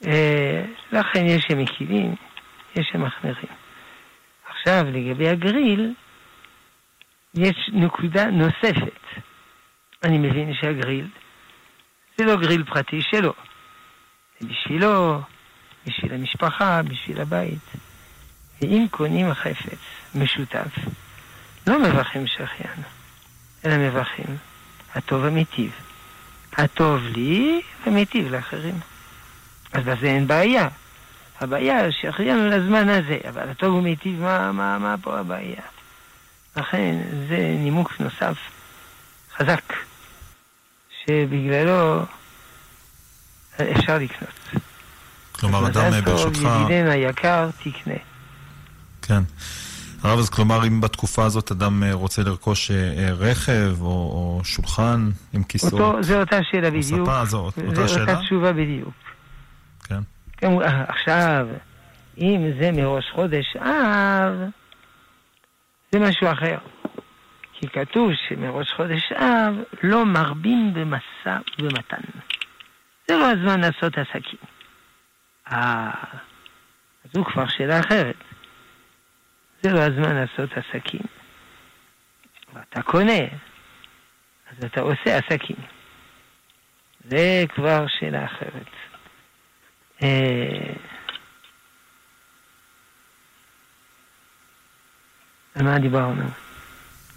אה, לכן יש שמקילים, יש שמחמירים. עכשיו, לגבי הגריל, יש נקודה נוספת. אני מבין שהגריל זה לא גריל פרטי שלו. זה בשבילו, בשביל המשפחה, בשביל הבית. ואם קונים חפץ משותף, לא מברכים שהחיינו, אלא מברכים הטוב המיטיב. הטוב לי ומיטיב לאחרים. אז בזה אין בעיה. הבעיה שהחיינו לזמן הזה, אבל הטוב ומיטיב, מה, מה, מה פה הבעיה? לכן זה נימוק נוסף חזק, שבגללו אפשר לקנות.
כלומר, אדם ברשותך...
ידידנו היקר, תקנה.
כן. הרב, אז כלומר, אם בתקופה הזאת אדם אה, רוצה לרכוש אה, רכב או, או שולחן עם כיסאות...
אותו, זו אותה שאלה בדיוק.
ספה, זו אותה שאלה?
זו אותה תשובה בדיוק. עכשיו, אם זה מראש חודש אב, זה משהו אחר. כי כתוב שמראש חודש אב לא מרבים במשא ובמתן. זה לא הזמן לעשות עסקים. אה, זו כבר שאלה אחרת. זה לא הזמן לעשות עסקים. ואתה קונה, אז אתה עושה עסקים. זה כבר שאלה אחרת. אה, על מה דיברנו?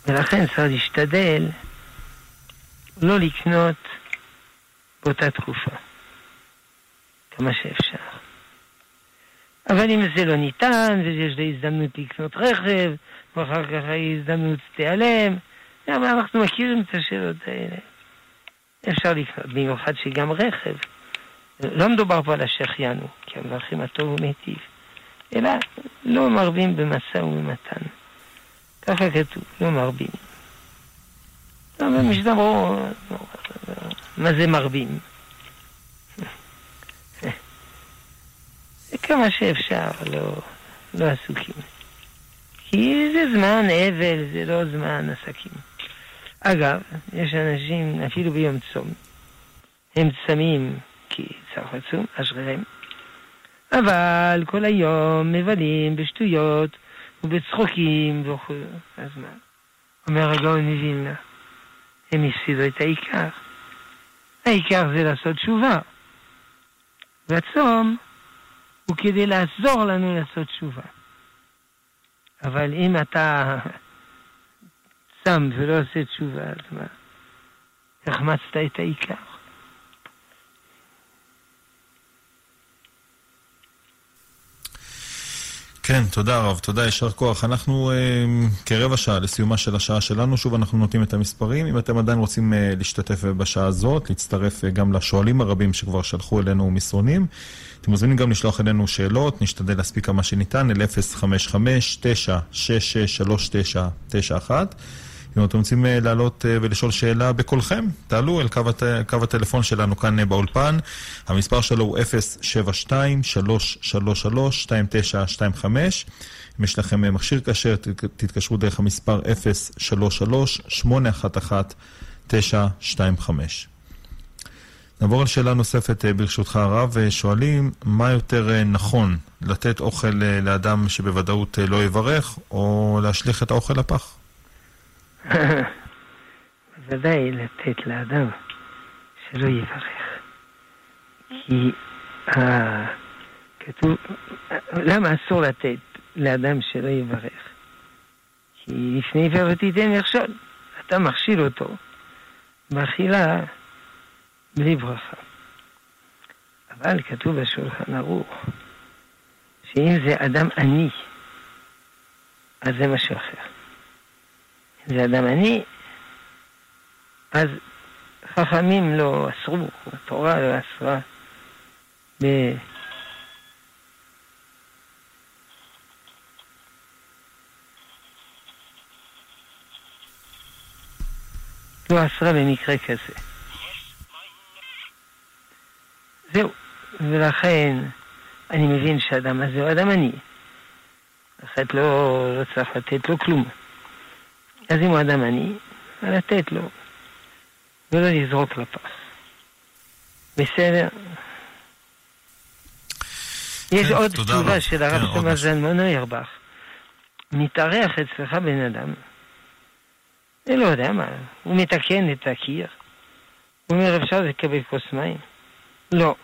ולכן צריך להשתדל לא לקנות באותה תקופה, כמה שאפשר. אבל אם זה לא ניתן, ויש לי הזדמנות לקנות רכב, ואחר כך ההזדמנות תיעלם, אבל אנחנו מכירים את השאלות האלה. אפשר לקנות, במיוחד שגם רכב. לא מדובר פה על השחיינו, כי המלכים הטוב הוא מיטיב, אלא לא מרבים במשא ומתן. ככה כתוב, לא מרבים. אבל משדברו, מה זה מרבים? כמה שאפשר, לא, לא עסוקים. כי זה זמן אבל, זה לא זמן עסקים. אגב, יש אנשים, אפילו ביום צום, הם צמים כי צריך לצום, אשריהם, אבל כל היום מבלים בשטויות ובצחוקים וכו'. אז מה? אומר הגאון מווילנה, הם הפסידו את העיקר. העיקר זה לעשות תשובה. והצום הוא כדי לעזור לנו לעשות תשובה. אבל אם אתה צם ולא עושה תשובה, אז מה? החמצת את העיקר.
כן, תודה רב, תודה, יישר כוח. אנחנו אה, כרבע שעה לסיומה של השעה שלנו, שוב אנחנו נותנים את המספרים. אם אתם עדיין רוצים אה, להשתתף בשעה הזאת, להצטרף אה, גם לשואלים הרבים שכבר שלחו אלינו מסרונים, אתם מוזמנים גם לשלוח אלינו שאלות, נשתדל להספיק כמה שניתן, אל 055-966-3991. אם אתם רוצים אה, לעלות אה, ולשאול שאלה בקולכם, תעלו אל קו, הט... קו הטלפון שלנו כאן אה, באולפן. המספר שלו הוא 072-333-2925. אם יש לכם מכשיר כשר, תתקשרו דרך המספר 033-811-925. נעבור על שאלה נוספת ברשותך הרב, שואלים מה יותר נכון, לתת אוכל לאדם שבוודאות לא יברך, או להשליך את האוכל לפח?
ודאי לתת לאדם שלא יברך. כי אה, כתוב, למה אסור לתת לאדם שלא יברך? כי לפני עבר תיתן מכשול. אתה מכשיל אותו באכילה בלי ברכה. אבל כתוב בשולחן ערוך, שאם זה אדם עני, אז זה משהו אחר. זה אדם עני, אז חכמים לא אסרו, התורה לא אסרה ב... לא אסרה במקרה כזה. זהו, ולכן אני מבין שהאדם הזה הוא אדם עני. לכן לא, לא צריך לתת לו כלום. אז אם הוא אדם עני, לתת לו, ולא לזרוק לפח. בסדר? יש כן, עוד תשובה של הרב כן, תומא זלמן נוירבך. מתארח אצלך בן אדם, אני לא יודע מה, הוא מתקן את הקיר, הוא אומר אפשר לקבל כוס מים? לא,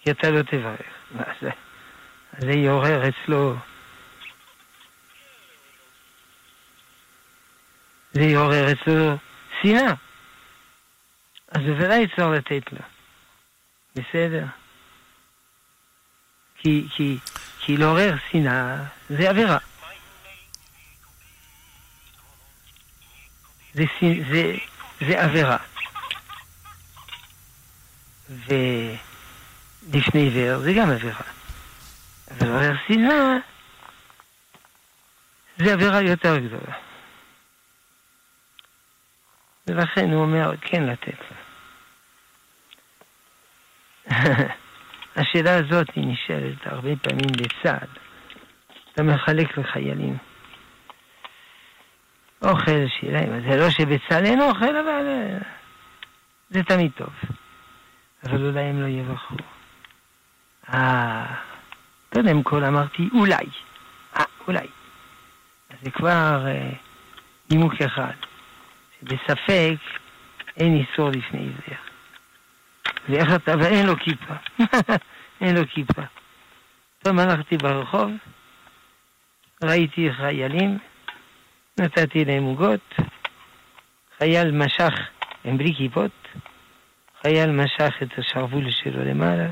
כי אתה לא תברך. אז זה יעורר אצלו זה יעורר אצלו שנאה. אז בוודאי צריך לתת לו. בסדר? כי, כי, כי לעורר שנאה זה עבירה. זה, זה, זה עבירה. ולפני עיוור זה גם עבירה. אבל לעורר שנאה זה עבירה יותר גדולה. ולכן הוא אומר כן לתת לה. השאלה הזאת היא נשאלת הרבה פעמים בצה"ל. אתה מחלק לחיילים אוכל שלהם, זה לא שבצה"ל אין אוכל, אבל אה, זה תמיד טוב. אבל אולי הם לא יבחרו. אה, קודם כל אמרתי אולי. אה, אולי. זה כבר אה, נימוק אחד, שבספק אין איסור לפני זה. ואיך אתה, ואין לו כיפה. אין לו כיפה. פתאום הלכתי ברחוב, ראיתי חיילים, נתתי להם עוגות, חייל משך, הם בלי כיפות, חייל משך את השרוול שלו למעלה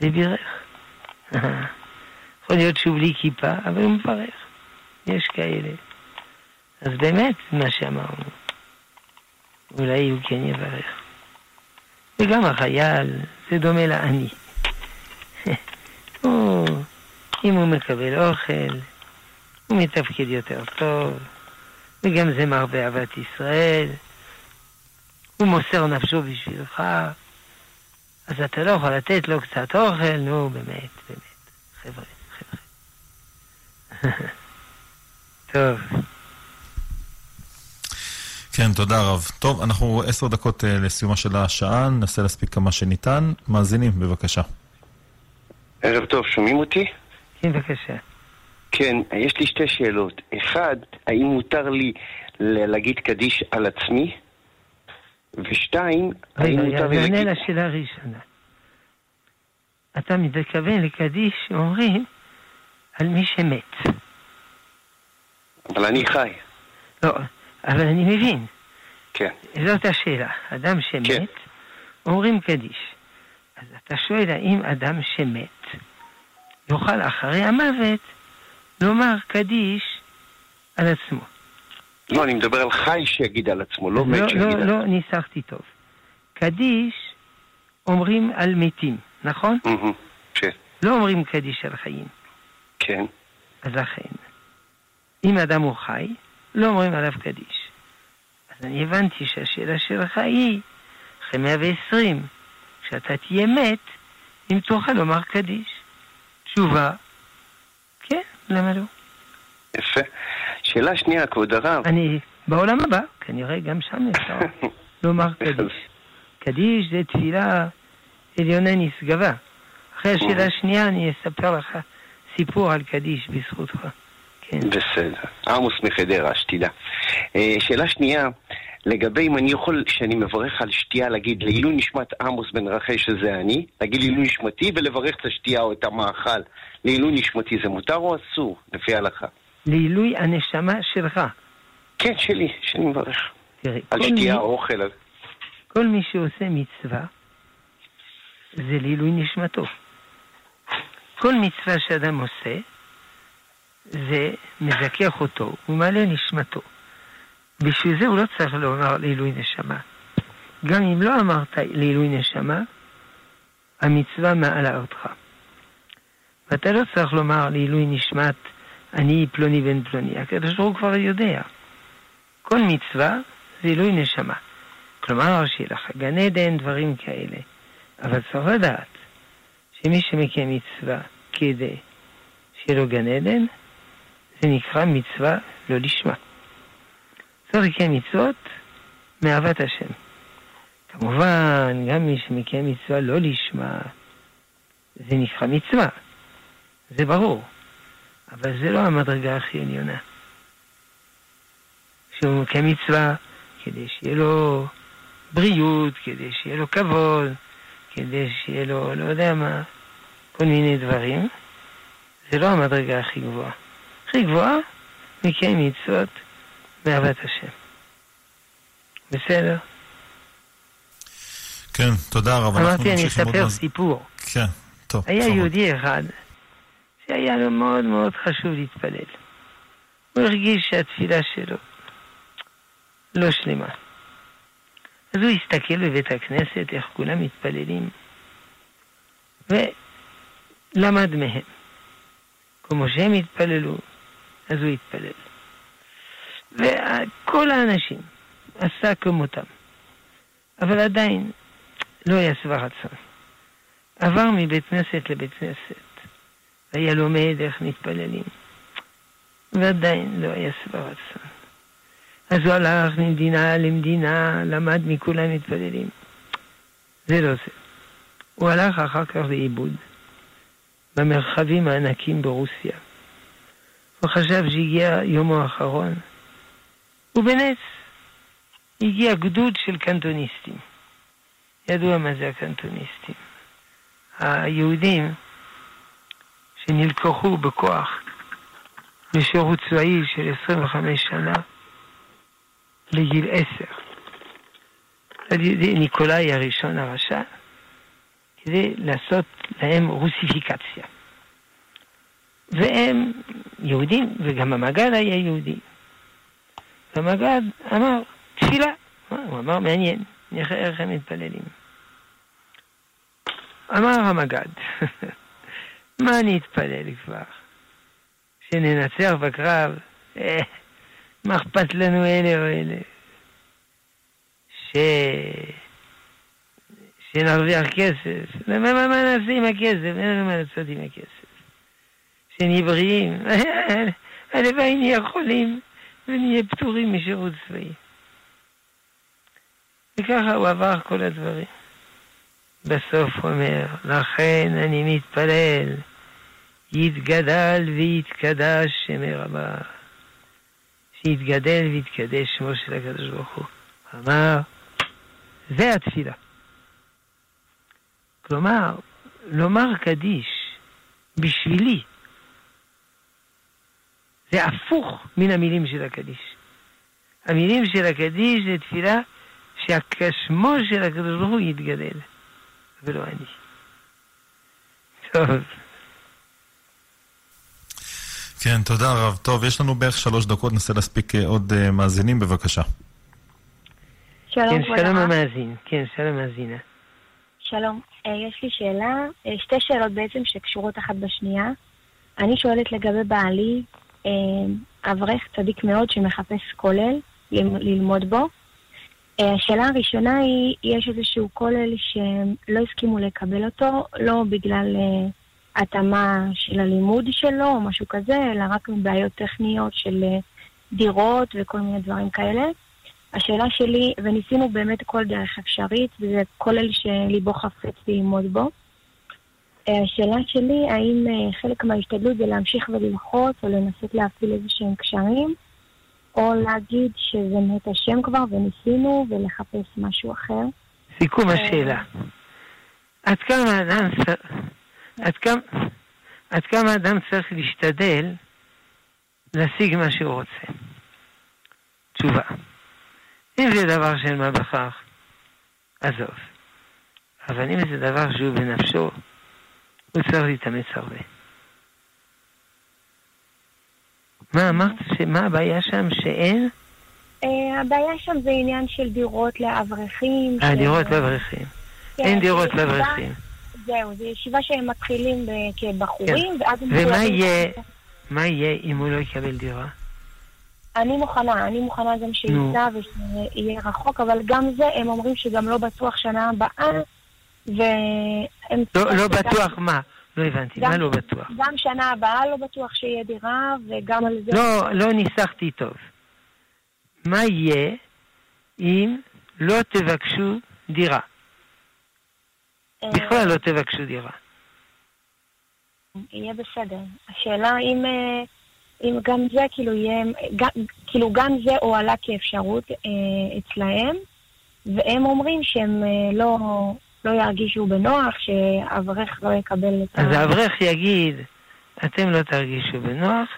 ובירך. יכול להיות שהוא בלי כיפה, אבל הוא מברך. יש כאלה. אז באמת, מה שאמרנו, אולי הוא כן יברך. וגם החייל, זה דומה לעני. הוא, אם הוא מקבל אוכל, הוא מתפקיד יותר טוב, וגם זה מרבה אהבת ישראל. הוא מוסר נפשו בשבילך, אז אתה לא יכול לתת לו קצת אוכל, נו, באמת, באמת. חבר'ה, חבר'ה. טוב.
כן, תודה רב. טוב, אנחנו עשר דקות אה, לסיומה של השעה, ננסה להספיק כמה שניתן. מאזינים, בבקשה.
ערב טוב, שומעים אותי?
כן, בבקשה.
כן, יש לי שתי שאלות. אחד, האם מותר לי להגיד קדיש על עצמי? ושתיים, האם מותר לי
להגיד... רגע, לשאלה הראשונה. אתה מתכוון לקדיש, אומרים, על מי שמת.
אבל אני חי.
לא, אבל אני מבין.
כן.
זאת השאלה. אדם שמת, כן. אומרים קדיש. אז אתה שואל האם אדם שמת יוכל אחרי המוות לומר קדיש על עצמו.
לא, אני מדבר על חי שיגיד על עצמו, לא מת
לא,
שיגיד
לא,
על
עצמו. לא, לא ניסחתי טוב. קדיש אומרים על מתים, נכון?
כן.
לא אומרים קדיש על חיים.
כן.
אז לכן, אם אדם הוא חי, לא אומרים עליו קדיש. אז אני הבנתי שהשאלה שלך היא, אחרי 120, כשאתה תהיה מת, אם תוכל לומר קדיש. תשובה, כן, למה לא?
יפה. שאלה שנייה, כבוד הרב.
אני, בעולם הבא, כנראה גם שם אפשר לומר קדיש. קדיש זה תפילה עליונה נשגבה. אחרי השאלה השנייה אני אספר לך סיפור על קדיש בזכותך.
כן. בסדר. עמוס מחדרה, שתדע. אה, שאלה שנייה, לגבי אם אני יכול, כשאני מברך על שתייה, להגיד לעילוי נשמת עמוס בן רחל שזה אני, להגיד לעילוי נשמתי ולברך את השתייה או את המאכל לעילוי נשמתי, זה מותר או אסור, לפי ההלכה?
לעילוי הנשמה שלך.
כן, שלי, שאני מברך.
תראי,
על שתייה, מי, אוכל.
כל מי שעושה מצווה, זה לעילוי נשמתו. כל מצווה שאדם עושה, זה מזכך אותו, הוא מעלה נשמתו. בשביל זה הוא לא צריך לומר לעילוי נשמה. גם אם לא אמרת לעילוי נשמה, המצווה מעלה אותך. ואתה לא צריך לומר לעילוי נשמת אני פלוני בן פלוני. הקדוש ברוך הוא כבר יודע. כל מצווה זה עילוי נשמה. כלומר, שיהיה לך גן עדן, דברים כאלה. אבל צריך לדעת שמי שמקיים מצווה כדי שיהיה לו גן עדן, זה נקרא מצווה לא לשמה. צריך לקיים מצוות מאהבת השם. כמובן, גם מי שמקיים מצווה לא לשמה, זה נקרא מצווה. זה ברור. אבל זה לא המדרגה הכי עליונה. שהוא מקיים מצווה כדי שיהיה לו בריאות, כדי שיהיה לו כבוד, כדי שיהיה לו, לא יודע מה, כל מיני דברים. זה לא המדרגה הכי גבוהה. הכי גבוהה, מקיים מצוות באהבת השם. בסדר?
כן, תודה רבה.
אמרתי, אני אספר סיפור.
כן, טוב.
היה יהודי אחד שהיה לו מאוד מאוד חשוב להתפלל. הוא הרגיש שהתפילה שלו לא שלמה. אז הוא הסתכל בבית הכנסת איך כולם מתפללים, ולמד מהם. כמו שהם התפללו, אז הוא התפלל. וכל האנשים עשה כמותם, אבל עדיין לא היה שבע רצון. עבר מבית כנסת לבית כנסת. היה לומד איך מתפללים. ועדיין לא היה שבע רצון. אז הוא הלך ממדינה למדינה, למד מכולם מתפללים. זה לא זה. הוא הלך אחר כך לאיבוד, במרחבים הענקים ברוסיה. הוא חשב שהגיע יומו האחרון, ובנס הגיע גדוד של קנטוניסטים. ידוע מה זה הקנטוניסטים. היהודים שנלקחו בכוח לשירות צבאי של 25 שנה לגיל 10 על ידי ניקולאי הראשון הרשע כדי לעשות להם רוסיפיקציה. והם יהודים, וגם המג"ד היה יהודי. והמג"ד אמר, תפילה. הוא אמר, מעניין, נראה איך הם מתפללים. אמר המג"ד, מה אני אתפלל כבר? שננצח בקרב? אה, מה אכפת לנו אלה או אלה? ש... שנרוויח כסף. מה, מה, מה נעשה עם הכסף? אין לנו מה לעשות עם הכסף. שנהיה בריאים. הלוואי נהיה חולים ונהיה פטורים משירות צבאי. וככה הוא עבר כל הדברים. בסוף הוא אומר, לכן אני מתפלל, יתגדל ויתקדש שמי רבה. שיתגדל ויתקדש שמו של הקדוש ברוך הוא. אמר, זה התפילה. כלומר, לומר קדיש בשבילי, זה הפוך מן המילים של הקדיש. המילים של הקדיש זה תפילה שהשמו של הקדוש ברוך הוא יתגדל. ולא אני. טוב.
כן, תודה רב. טוב, יש לנו בערך שלוש דקות, ננסה להספיק אה, עוד uh, מאזינים, בבקשה.
שלום, כן, שלום המאזין. כן, שלום המאזינה.
שלום. Uh, יש לי שאלה, שתי שאלות בעצם שקשורות אחת בשנייה. אני שואלת לגבי בעלי, אברך צדיק מאוד שמחפש כולל ללמוד בו. אה, השאלה הראשונה היא, יש איזשהו כולל שלא הסכימו לקבל אותו, לא בגלל uh, התאמה של הלימוד שלו או משהו כזה, אלא רק מבעיות טכניות של uh, דירות וכל מיני דברים כאלה. השאלה שלי, וניסינו באמת כל דרך אפשרית, וזה כולל שליבו חפץ ללמוד בו. השאלה שלי, האם חלק מההשתדלות זה להמשיך וללחוץ או לנסות להפעיל איזה שהם קשרים, או להגיד שזה מת השם כבר וניסינו ולחפש משהו אחר.
סיכום אה, השאלה. עד כמה אדם, עד כמה, עד כמה אדם צריך להשתדל להשיג מה שהוא רוצה? תשובה. אם זה דבר של מה בכך, עזוב. אבל אם זה דבר שהוא בנפשו, הוא צריך להתאמץ הרבה. מה אמרת? מה הבעיה שם שאין?
אה, הבעיה שם זה עניין של דירות לאברכים.
אה, דירות לאברכים. כן, אין דירות לאברכים.
זהו, זו ישיבה שהם מתחילים כבחורים, כן. ואז הם...
ומה יהיה, מה יהיה אם הוא לא יקבל דירה?
אני מוכנה, אני מוכנה גם שייסע ושיהיה רחוק, אבל גם זה, הם אומרים שגם לא בטוח שנה הבאה, והם...
לא, לא בטוח מה? לא הבנתי,
מה
לא בטוח?
גם שנה הבאה לא בטוח שיהיה דירה, וגם על זה...
לא, לא ניסחתי טוב. מה יהיה אם לא תבקשו דירה? בכלל לא תבקשו דירה.
יהיה בסדר. השאלה אם, אה, אם גם זה, כאילו, יהיה... גם, כאילו, גם זה הועלה כאפשרות אה, אצלהם, והם אומרים שהם אה, לא... לא ירגישו בנוח, שאברך לא יקבל את
ה... אז האברך יגיד, אתם לא תרגישו בנוח,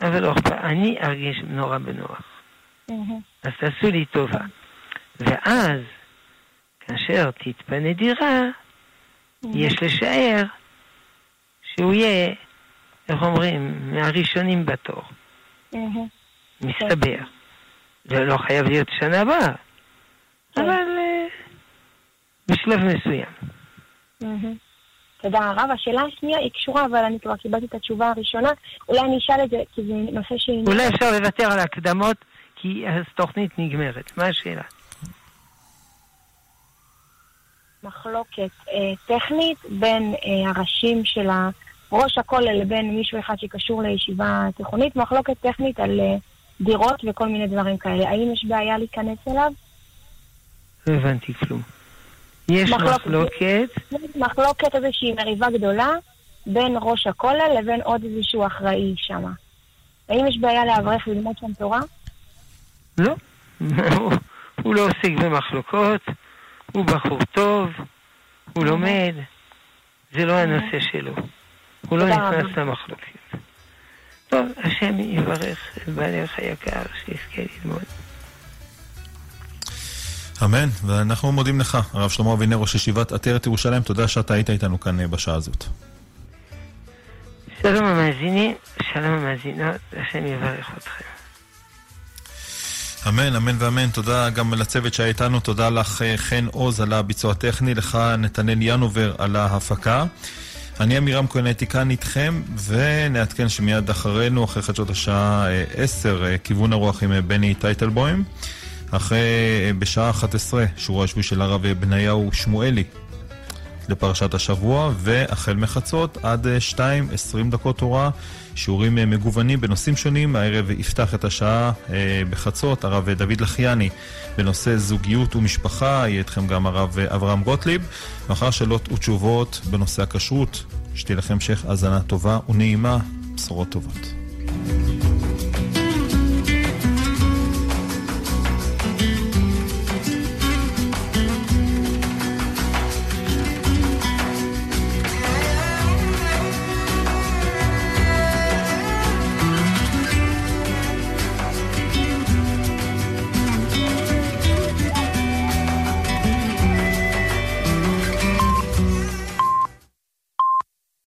אבל לא אכפת, אני ארגיש נורא בנוח. אז תעשו לי טובה. ואז, כאשר תתפנה דירה, יש לשער שהוא יהיה, איך אומרים, מהראשונים בתור. מסתבר. זה לא חייב להיות שנה הבאה, כן. אבל בשלב מסוים.
תודה רב. השאלה השנייה היא קשורה, אבל אני כבר קיבלתי את התשובה הראשונה. אולי אני אשאל את זה, כי זה נושא ש...
אולי אפשר לוותר על ההקדמות, כי התוכנית נגמרת. מה השאלה?
מחלוקת אה, טכנית בין אה, הראשים של ראש הכולל לבין מישהו אחד שקשור לישיבה תיכונית, מחלוקת טכנית על אה, דירות וכל מיני דברים כאלה. האם יש בעיה להיכנס אליו?
לא הבנתי כלום. יש מחלוקת.
מחלוקת, איזושהי מריבה גדולה בין ראש הכולל לבין עוד איזשהו אחראי שם. האם יש בעיה לאברך ללמוד שם תורה?
לא. הוא לא עוסק במחלוקות, הוא בחור טוב, הוא לומד, זה לא הנושא שלו. הוא לא נכנס למחלוקת. טוב, השם יברך את בעלך היקר שיזכה ללמוד.
אמן, ואנחנו מודים לך, הרב שלמה אבינר, ראש ישיבת עטרת ירושלים, תודה שאתה היית איתנו כאן אה, בשעה הזאת.
שלום המאזינים, שלום המאזינות, השם יברך אתכם.
אמן, אמן ואמן. תודה גם לצוות שהיה איתנו, תודה לך אה, חן עוז על הביצוע הטכני, לך נתנאל ינובר על ההפקה. אני עמירם כהן הייתי כאן איתכם, ונעדכן שמיד אחרינו, אחרי חדשות השעה 10, אה, כיוון הרוח עם בני טייטלבוים. אחרי, בשעה 11, שיעור השבועי של הרב בניהו שמואלי לפרשת השבוע, והחל מחצות עד 2, 20 דקות תורה, שיעורים מגוונים בנושאים שונים. הערב יפתח את השעה אה, בחצות הרב דוד לחיאני בנושא זוגיות ומשפחה, יהיה איתכם גם הרב אברהם גוטליב, ואחר שאלות ותשובות בנושא הכשרות. שתהיה לכם המשך האזנה טובה ונעימה, בשורות טובות.